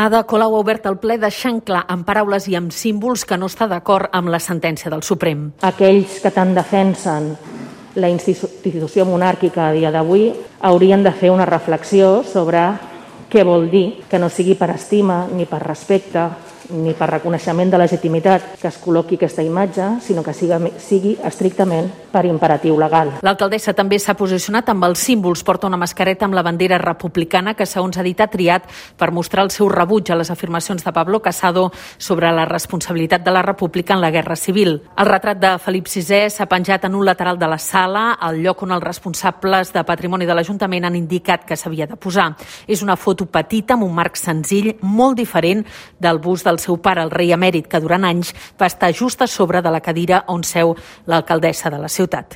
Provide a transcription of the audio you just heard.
Ada Colau ha obert el ple deixant clar amb paraules i amb símbols que no està d'acord amb la sentència del Suprem. Aquells que tant defensen la institució monàrquica a dia d'avui haurien de fer una reflexió sobre què vol dir que no sigui per estima ni per respecte ni per reconeixement de legitimitat que es col·loqui aquesta imatge, sinó que sigui, sigui estrictament per imperatiu legal. L'alcaldessa també s'ha posicionat amb els símbols. Porta una mascareta amb la bandera republicana que, segons ha dit, ha triat per mostrar el seu rebuig a les afirmacions de Pablo Casado sobre la responsabilitat de la República en la Guerra Civil. El retrat de Felip VI s'ha penjat en un lateral de la sala, al lloc on els responsables de patrimoni de l'Ajuntament han indicat que s'havia de posar. És una foto petita amb un marc senzill, molt diferent del bus del seu pare, el rei emèrit, que durant anys va estar just a sobre de la cadira on seu l'alcaldessa de la ciutat.